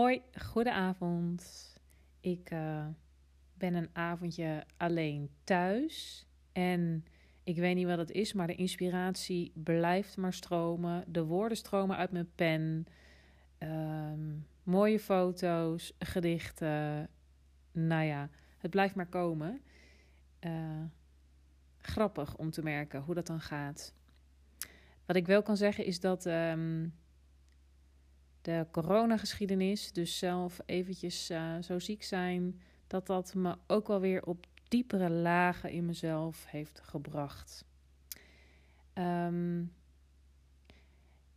Hoi, goedenavond. Ik uh, ben een avondje alleen thuis en ik weet niet wat het is, maar de inspiratie blijft maar stromen. De woorden stromen uit mijn pen. Ehm, mooie foto's, gedichten. Nou ja, het blijft maar komen. Uh, grappig om te merken hoe dat dan gaat. Wat ik wel kan zeggen is dat um, de coronageschiedenis, dus zelf eventjes uh, zo ziek zijn, dat dat me ook wel weer op diepere lagen in mezelf heeft gebracht. Um,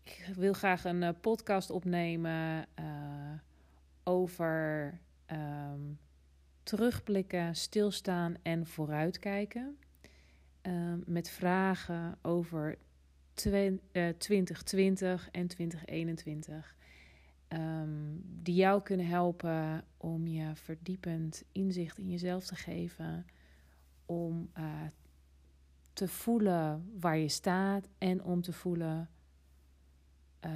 ik wil graag een uh, podcast opnemen uh, over um, terugblikken, stilstaan en vooruitkijken. Um, met vragen over 2020 en 2021. Um, die jou kunnen helpen om je verdiepend inzicht in jezelf te geven. Om uh, te voelen waar je staat en om te voelen. Uh,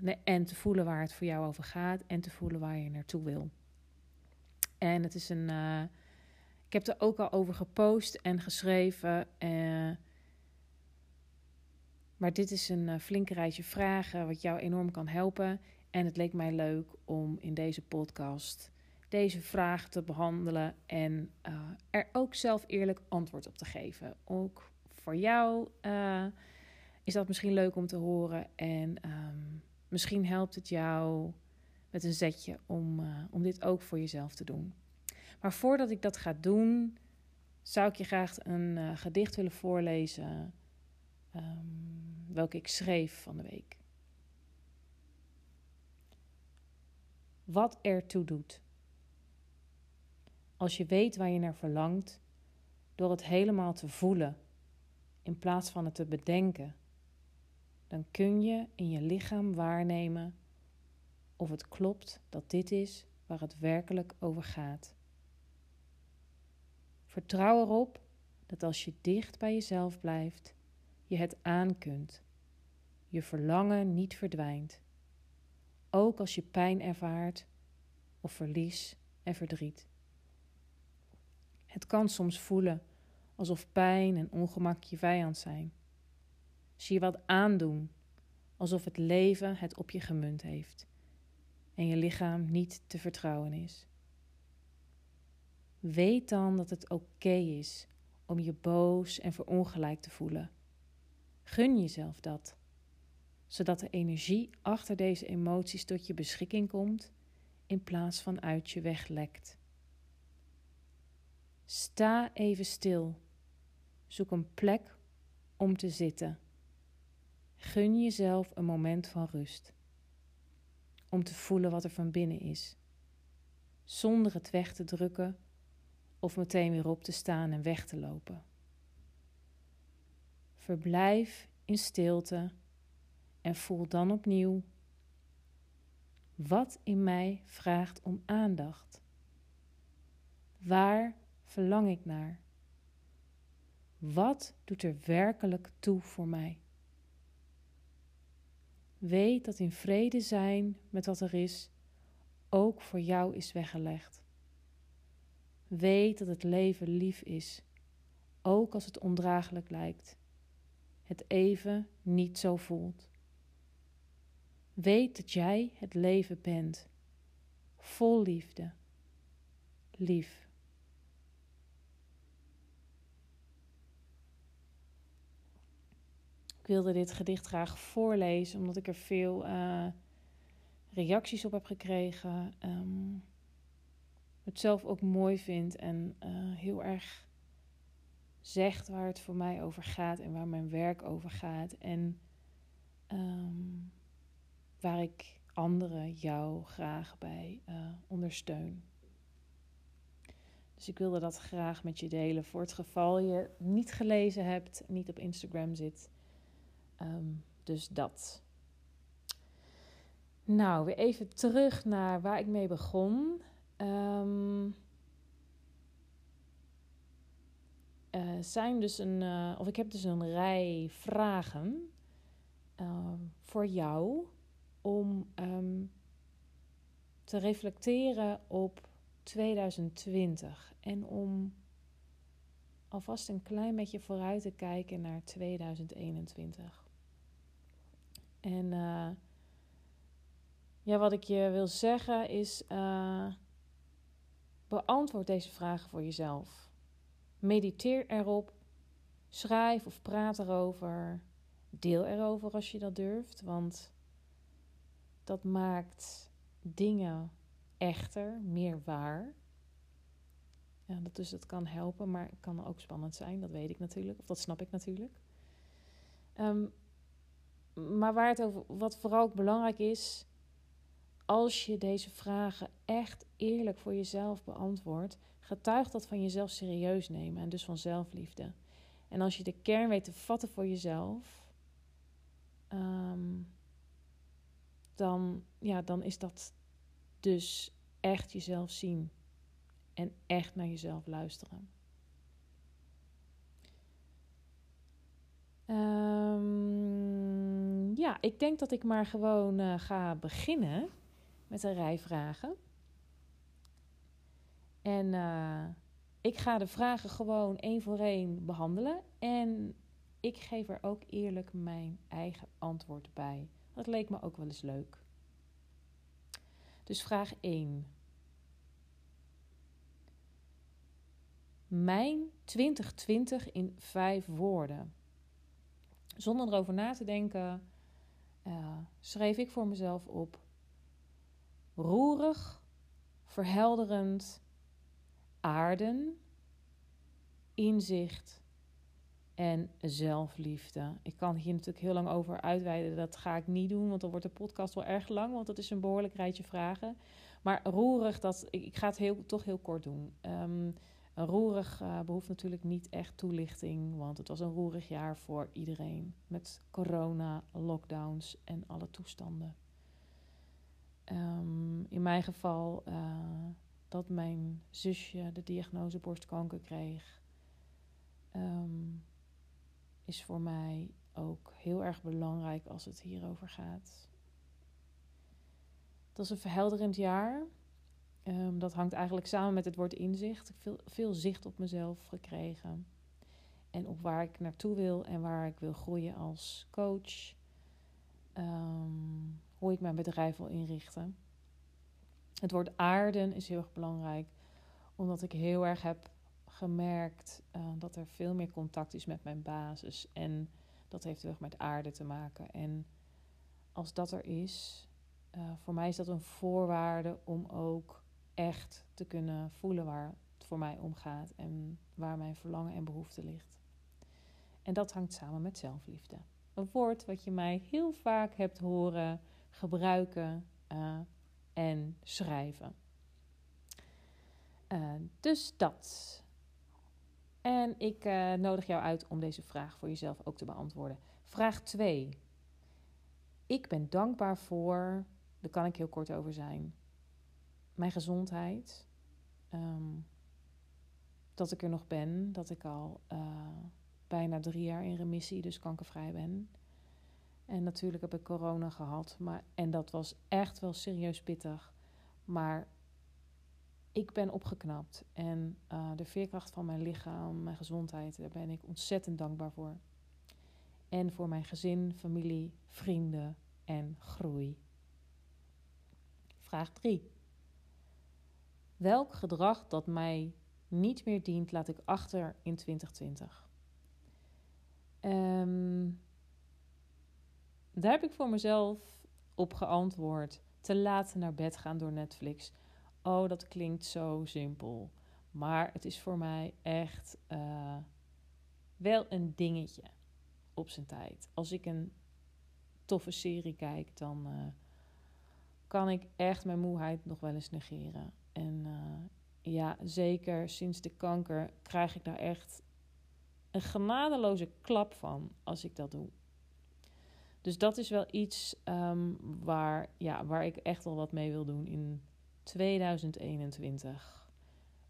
nee, en te voelen waar het voor jou over gaat en te voelen waar je naartoe wil. En het is een. Uh, ik heb er ook al over gepost en geschreven. Maar dit is een flinke rijtje vragen wat jou enorm kan helpen. En het leek mij leuk om in deze podcast deze vragen te behandelen en uh, er ook zelf eerlijk antwoord op te geven. Ook voor jou uh, is dat misschien leuk om te horen en um, misschien helpt het jou met een zetje om, uh, om dit ook voor jezelf te doen. Maar voordat ik dat ga doen, zou ik je graag een gedicht willen voorlezen, um, welke ik schreef van de week. Wat ertoe doet. Als je weet waar je naar verlangt, door het helemaal te voelen in plaats van het te bedenken, dan kun je in je lichaam waarnemen of het klopt dat dit is waar het werkelijk over gaat. Vertrouw erop dat als je dicht bij jezelf blijft, je het aan kunt, je verlangen niet verdwijnt ook als je pijn ervaart of verlies en verdriet. Het kan soms voelen alsof pijn en ongemak je vijand zijn. Zie je wat aandoen, alsof het leven het op je gemunt heeft en je lichaam niet te vertrouwen is. Weet dan dat het oké is om je boos en verongelijk te voelen. Gun jezelf dat zodat de energie achter deze emoties tot je beschikking komt in plaats van uit je weglekt. Sta even stil. Zoek een plek om te zitten. Gun jezelf een moment van rust. Om te voelen wat er van binnen is. Zonder het weg te drukken of meteen weer op te staan en weg te lopen. Verblijf in stilte en voel dan opnieuw wat in mij vraagt om aandacht. Waar verlang ik naar? Wat doet er werkelijk toe voor mij? Weet dat in vrede zijn met wat er is ook voor jou is weggelegd. Weet dat het leven lief is, ook als het ondraaglijk lijkt, het even niet zo voelt. Weet dat jij het leven bent, vol liefde, lief. Ik wilde dit gedicht graag voorlezen, omdat ik er veel uh, reacties op heb gekregen. Um, het zelf ook mooi vind en uh, heel erg zegt waar het voor mij over gaat en waar mijn werk over gaat. En um, waar ik anderen, jou graag bij uh, ondersteun. Dus ik wilde dat graag met je delen voor het geval je niet gelezen hebt, niet op Instagram zit. Um, dus dat. Nou, weer even terug naar waar ik mee begon. Um, uh, zijn dus een, uh, of ik heb dus een rij vragen voor jou om um, te reflecteren op 2020 en om alvast een klein beetje vooruit te kijken naar 2021. En uh, ja, wat ik je wil zeggen is: uh, beantwoord deze vragen voor jezelf. Mediteer erop, schrijf of praat erover, deel erover als je dat durft, want dat maakt dingen echter, meer waar. Ja, dat, dus dat kan helpen, maar het kan ook spannend zijn, dat weet ik natuurlijk, of dat snap ik natuurlijk. Um, maar waar het over, wat vooral ook belangrijk is, als je deze vragen echt eerlijk voor jezelf beantwoordt, getuigt dat van jezelf serieus nemen en dus van zelfliefde. En als je de kern weet te vatten voor jezelf, um, dan, ja, dan is dat dus echt jezelf zien en echt naar jezelf luisteren. Um, ja, ik denk dat ik maar gewoon uh, ga beginnen met een rij vragen. En uh, ik ga de vragen gewoon één voor één behandelen. En ik geef er ook eerlijk mijn eigen antwoord bij. Dat leek me ook wel eens leuk. Dus vraag 1. Mijn 2020 in vijf woorden. Zonder erover na te denken, uh, schreef ik voor mezelf op: roerig, verhelderend, aarden, inzicht en zelfliefde. Ik kan hier natuurlijk heel lang over uitweiden. Dat ga ik niet doen, want dan wordt de podcast wel erg lang. Want dat is een behoorlijk rijtje vragen. Maar roerig, dat, ik, ga het heel, toch heel kort doen. Um, roerig uh, behoeft natuurlijk niet echt toelichting, want het was een roerig jaar voor iedereen. Met corona, lockdowns en alle toestanden. Um, in mijn geval uh, dat mijn zusje de diagnose borstkanker kreeg. Um, is voor mij ook heel erg belangrijk als het hierover gaat. Het was een verhelderend jaar. Um, dat hangt eigenlijk samen met het woord inzicht. Ik heb veel, veel zicht op mezelf gekregen. En op waar ik naartoe wil en waar ik wil groeien als coach. Um, hoe ik mijn bedrijf wil inrichten. Het woord aarden is heel erg belangrijk, omdat ik heel erg heb gemerkt uh, dat er veel meer contact is met mijn basis. En dat heeft heel erg met aarde te maken. En als dat er is, uh, voor mij is dat een voorwaarde om ook echt te kunnen voelen waar het voor mij om gaat en waar mijn verlangen en behoefte ligt. En dat hangt samen met zelfliefde. Een woord wat je mij heel vaak hebt horen gebruiken uh, en schrijven. Dus dat. En ik uh, nodig jou uit om deze vraag voor jezelf ook te beantwoorden. Vraag 2. Ik ben dankbaar voor, daar kan ik heel kort over zijn, mijn gezondheid. Um, dat ik er nog ben, dat ik al uh, bijna drie jaar in remissie, dus kankervrij ben. En natuurlijk heb ik corona gehad, maar, en dat was echt wel serieus pittig. Maar ik ben opgeknapt en uh, de veerkracht van mijn lichaam, mijn gezondheid, daar ben ik ontzettend dankbaar voor. En voor mijn gezin, familie, vrienden en groei. Vraag 3. Welk gedrag dat mij niet meer dient, laat ik achter in 2020? Ehm, daar heb ik voor mezelf op geantwoord. Te laat naar bed gaan door Netflix. Oh, dat klinkt zo simpel. Maar het is voor mij echt uh, wel een dingetje op zijn tijd. Als ik een toffe serie kijk, dan uh, kan ik echt mijn moeheid nog wel eens negeren. En uh, ja, zeker sinds de kanker krijg ik daar echt een genadeloze klap van als ik dat doe. Dus dat is wel iets um, waar, ja, waar ik echt al wat mee wil doen in 2021.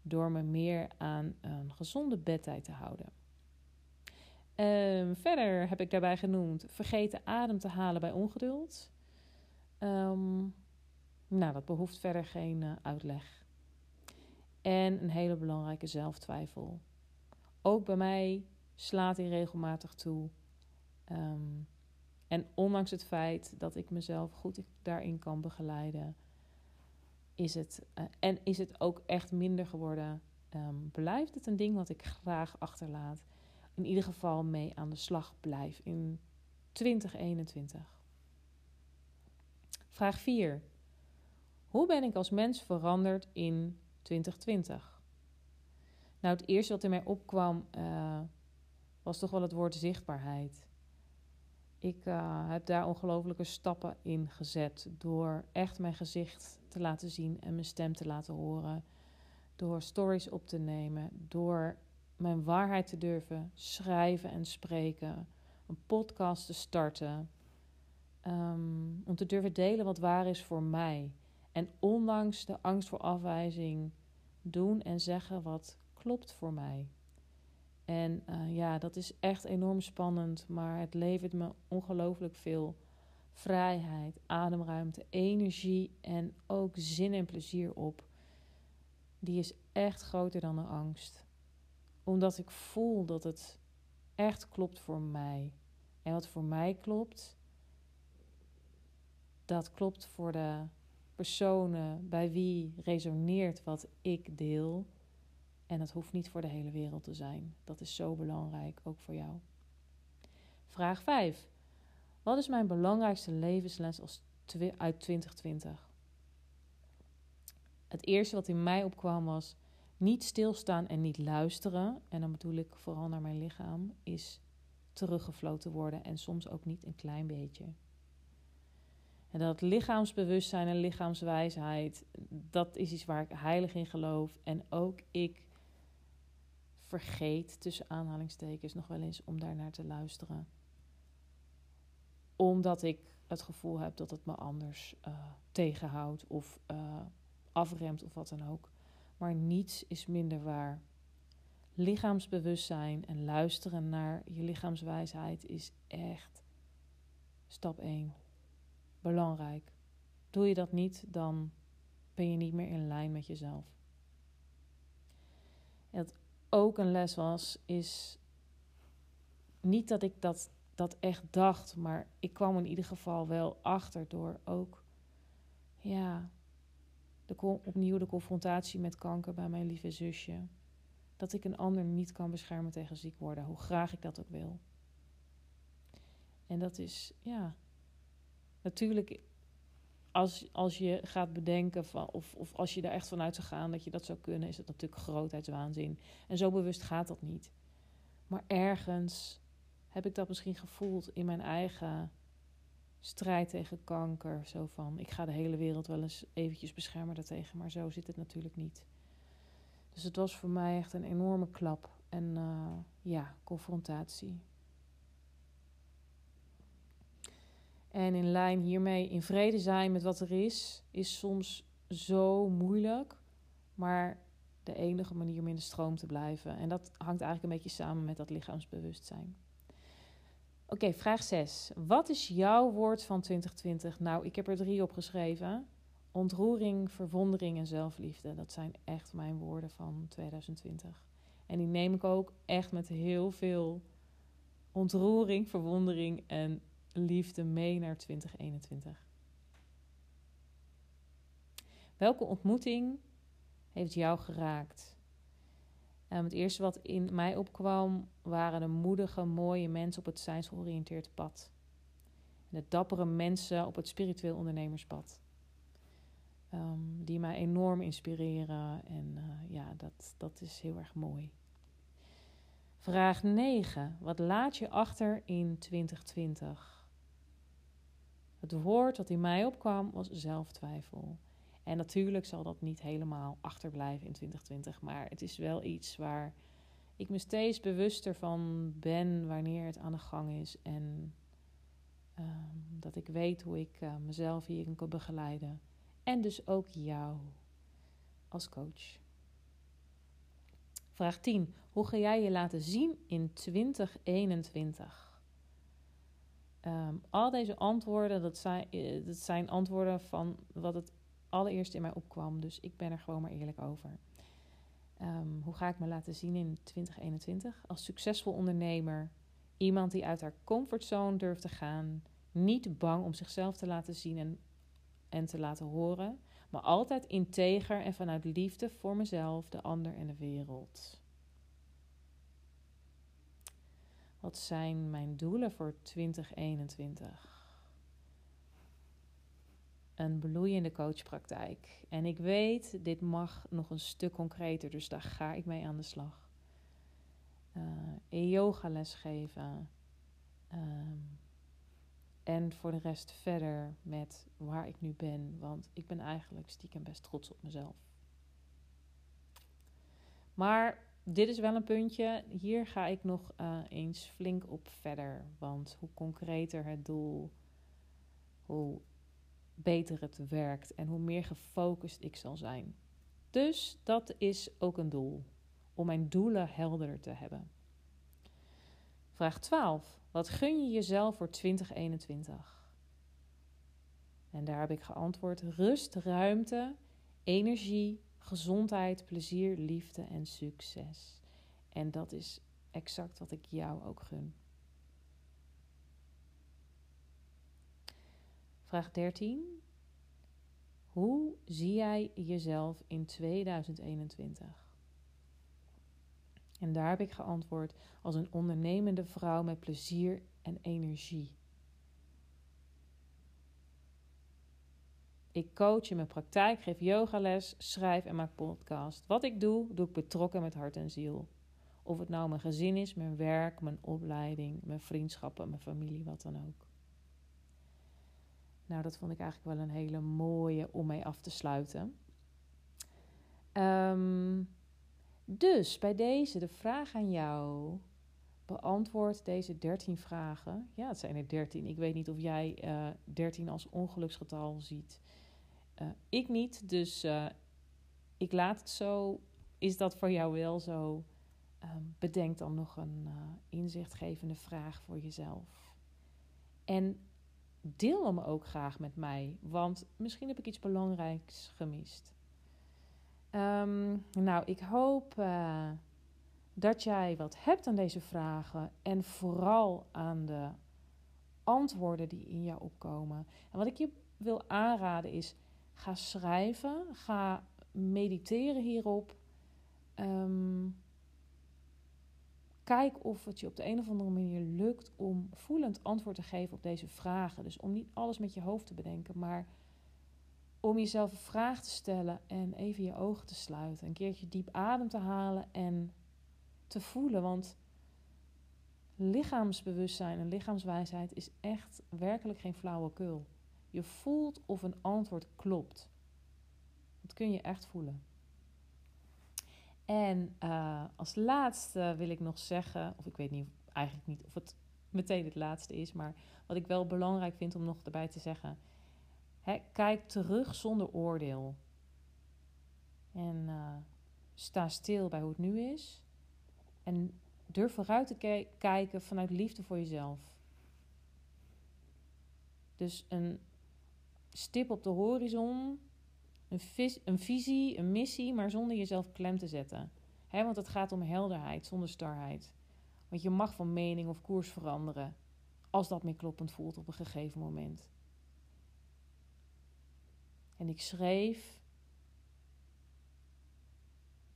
Door me meer aan een gezonde bedtijd te houden. Um, verder heb ik daarbij genoemd vergeten adem te halen bij ongeduld. Um, nou, dat behoeft verder geen uh, uitleg. En een hele belangrijke zelftwijfel. Ook bij mij slaat die regelmatig toe. Um, en ondanks het feit dat ik mezelf goed daarin kan begeleiden, is het, uh, en is het ook echt minder geworden. Um, blijft het een ding wat ik graag achterlaat. In ieder geval mee aan de slag blijf in 2021. Vraag 4. Hoe ben ik als mens veranderd in 2020? Nou, het eerste wat in mij opkwam uh, was toch wel het woord zichtbaarheid. Ik uh, heb daar ongelofelijke stappen in gezet door echt mijn gezicht te laten zien en mijn stem te laten horen. Door stories op te nemen, door mijn waarheid te durven schrijven en spreken, een podcast te starten, um, om te durven delen wat waar is voor mij. En ondanks de angst voor afwijzing, doen en zeggen wat klopt voor mij. En uh, ja, dat is echt enorm spannend, maar het levert me ongelooflijk veel vrijheid, ademruimte, energie en ook zin en plezier op. Die is echt groter dan de angst. Omdat ik voel dat het echt klopt voor mij. En wat voor mij klopt, dat klopt voor de personen bij wie resoneert wat ik deel. En dat hoeft niet voor de hele wereld te zijn. Dat is zo belangrijk, ook voor jou. Vraag 5. Wat is mijn belangrijkste levensles uit 2020? Het eerste wat in mij opkwam was niet stilstaan en niet luisteren. En dan bedoel ik vooral naar mijn lichaam, is teruggefloten worden en soms ook niet een klein beetje. En dat lichaamsbewustzijn en lichaamswijsheid, dat is iets waar ik heilig in geloof. En ook ik vergeet, tussen aanhalingstekens, nog wel eens om daar naar te luisteren. Omdat ik het gevoel heb dat het me anders uh, tegenhoudt of uh, afremt of wat dan ook. Maar niets is minder waar. Lichaamsbewustzijn en luisteren naar je lichaamswijsheid is echt stap 1. Belangrijk. Doe je dat niet, dan ben je niet meer in lijn met jezelf. En het ook een les was, is niet dat ik dat, dat echt dacht, maar ik kwam in ieder geval wel achter door ook, ja, de, opnieuw de confrontatie met kanker bij mijn lieve zusje. Dat ik een ander niet kan beschermen tegen ziek worden, hoe graag ik dat ook wil. En dat is, ja, natuurlijk als, als je gaat bedenken van, of, of als je er echt vanuit zou gaan dat je dat zou kunnen, is het natuurlijk grootheidswaanzin. En zo bewust gaat dat niet. Maar ergens heb ik dat misschien gevoeld in mijn eigen strijd tegen kanker. Zo van, ik ga de hele wereld wel eens eventjes beschermen daartegen, maar zo zit het natuurlijk niet. Dus het was voor mij echt een enorme klap en uh, ja, confrontatie. En in lijn hiermee in vrede zijn met wat er is, is soms zo moeilijk. Maar de enige manier om in de stroom te blijven. En dat hangt eigenlijk een beetje samen met dat lichaamsbewustzijn. Oké, vraag 6. Wat is jouw woord van 2020? Nou, ik heb er drie opgeschreven. Ontroering, verwondering en zelfliefde. Dat zijn echt mijn woorden van 2020. En die neem ik ook echt met heel veel ontroering, verwondering en liefde mee naar 2021? Welke ontmoeting heeft jou geraakt? Um, het eerste wat in mij opkwam waren de moedige, mooie mensen op het zijnsgeoriënteerde pad. De dappere mensen op het spiritueel ondernemerspad. Um, die mij enorm inspireren en uh, ja, dat, dat is heel erg mooi. Vraag 9. Wat laat je achter in 2020? Het woord dat in mij opkwam was zelftwijfel. En natuurlijk zal dat niet helemaal achterblijven in 2020, maar het is wel iets waar ik me steeds bewuster van ben wanneer het aan de gang is. En um, dat ik weet hoe ik uh, mezelf hierin kan begeleiden. En dus ook jou als coach. Vraag 10. Hoe ga jij je laten zien in 2021? Ehm, al deze antwoorden, dat zijn, eh, dat zijn antwoorden van wat het allereerst in mij opkwam. Dus ik ben er gewoon maar eerlijk over. Um, hoe ga ik me laten zien in 2021? Als succesvol ondernemer. Iemand die uit haar comfortzone durft te gaan. Niet bang om zichzelf te laten zien en, en te laten horen. Maar altijd integer en vanuit liefde voor mezelf, de ander en de wereld. Wat zijn mijn doelen voor 2021? Een bloeiende coachpraktijk. En ik weet, dit mag nog een stuk concreter, dus daar ga ik mee aan de slag. Uh, yoga lesgeven. Ehm, en voor de rest verder met waar ik nu ben. Want ik ben eigenlijk stiekem best trots op mezelf. Maar dit is wel een puntje. Hier ga ik nog uh, eens flink op verder. Want hoe concreter het doel, hoe beter het werkt en hoe meer gefocust ik zal zijn. Dus dat is ook een doel. Om mijn doelen helderder te hebben. Vraag 12. Wat gun je jezelf voor 2021? En daar heb ik geantwoord: rust, ruimte, energie, gezondheid, plezier, liefde en succes. En dat is exact wat ik jou ook gun. Vraag 13. Hoe zie jij jezelf in 2021? En daar heb ik geantwoord als een ondernemende vrouw met plezier en energie. Ik coach in mijn praktijk, geef yogales, schrijf en maak podcast. Wat ik doe, doe ik betrokken met hart en ziel. Of het nou mijn gezin is, mijn werk, mijn opleiding, mijn vriendschappen, mijn familie, wat dan ook. Nou, dat vond ik eigenlijk wel een hele mooie om mee af te sluiten. Um, dus bij deze de vraag aan jou. Beantwoord deze 13 vragen. Ja, het zijn er 13. Ik weet niet of jij uh, eh, 13 als ongeluksgetal ziet. Uh, ik niet, dus uh, ik laat het zo. Is dat voor jou wel zo? Um, bedenk dan nog een inzichtgevende vraag voor jezelf. En deel hem ook graag met mij, want misschien heb ik iets belangrijks gemist. Um, nou, ik hoop dat jij wat hebt aan deze vragen en vooral aan de antwoorden die in jou opkomen. En wat ik je wil aanraden is: ga schrijven, ga mediteren hierop. Um, kijk of het je op de een of andere manier lukt om voelend antwoord te geven op deze vragen. Dus om niet alles met je hoofd te bedenken, maar om jezelf een vraag te stellen en even je ogen te sluiten. Een keertje diep adem te halen en te voelen. Want lichaamsbewustzijn en lichaamswijsheid is echt werkelijk geen flauwekul. Je voelt of een antwoord klopt. Dat kun je echt voelen. En uh, als laatste wil ik nog zeggen, of ik weet niet, eigenlijk niet of het meteen het laatste is, maar wat ik wel belangrijk vind om nog erbij te zeggen kijk terug zonder oordeel. En uh, sta stil bij hoe het nu is. En durf vooruit te kijken vanuit liefde voor jezelf. Dus een stip op de horizon, een, een visie, een missie, maar zonder jezelf klem te zetten. Want het gaat om helderheid, zonder starheid. Want je mag van mening of koers veranderen als dat meer kloppend voelt op een gegeven moment. En ik schreef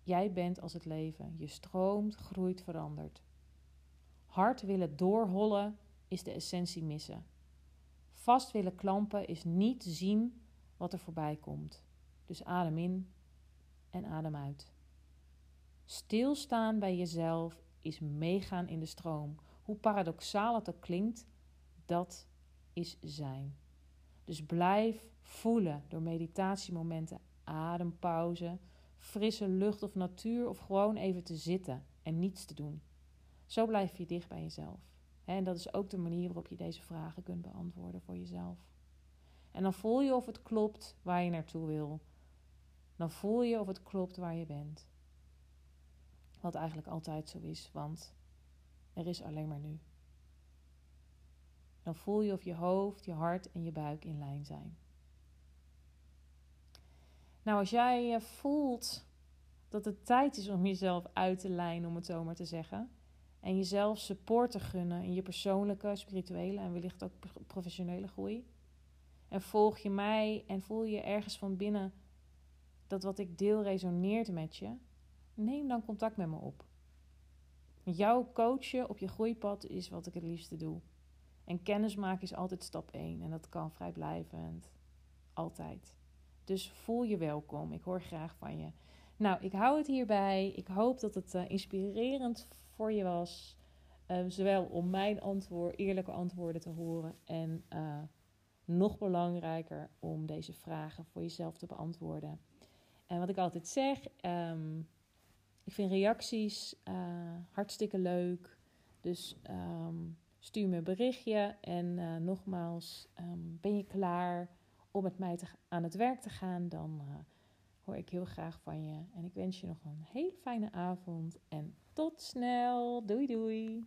Jij bent als het leven. Je stroomt, groeit, verandert. Hard willen doorhollen is de essentie missen. Vast willen klampen is niet zien wat er voorbij komt. Dus adem in en adem uit. Stilstaan bij jezelf is meegaan in de stroom. Hoe paradoxaal het ook klinkt, dat is zijn. Dus blijf voelen door meditatiemomenten, adempauze, frisse lucht of natuur of gewoon even te zitten en niets te doen. Zo blijf je dicht bij jezelf. En dat is ook de manier waarop je deze vragen kunt beantwoorden voor jezelf. En dan voel je of het klopt waar je naartoe wil. Dan voel je of het klopt waar je bent. Wat eigenlijk altijd zo is, want er is alleen maar nu. Dan voel je of je hoofd, je hart en je buik in lijn zijn. Nou, als jij eh, voelt dat het tijd is om jezelf uit te lijnen, om het zo maar te zeggen, en jezelf support te gunnen in je persoonlijke, spirituele en wellicht ook professionele groei, en volg je mij en voel je ergens van binnen dat wat ik deel resoneert met je, neem dan contact met me op. Jouw coachen op je groeipad is wat ik het liefste doe. En kennismaken is altijd stap 1 en dat kan vrijblijvend. Altijd. Dus voel je welkom. Ik hoor graag van je. Nou, ik hou het hierbij. Ik hoop dat het uh, inspirerend voor je was. Uh, zowel om mijn antwoord, eerlijke antwoorden te horen. En uh, nog belangrijker om deze vragen voor jezelf te beantwoorden. En wat ik altijd zeg, um, ik vind reacties hartstikke leuk. Dus um, stuur me een berichtje. En nogmaals, um, ben je klaar? om met mij te, aan het werk te gaan, dan hoor ik heel graag van je. En ik wens je nog een hele fijne avond en tot snel. Doei doei.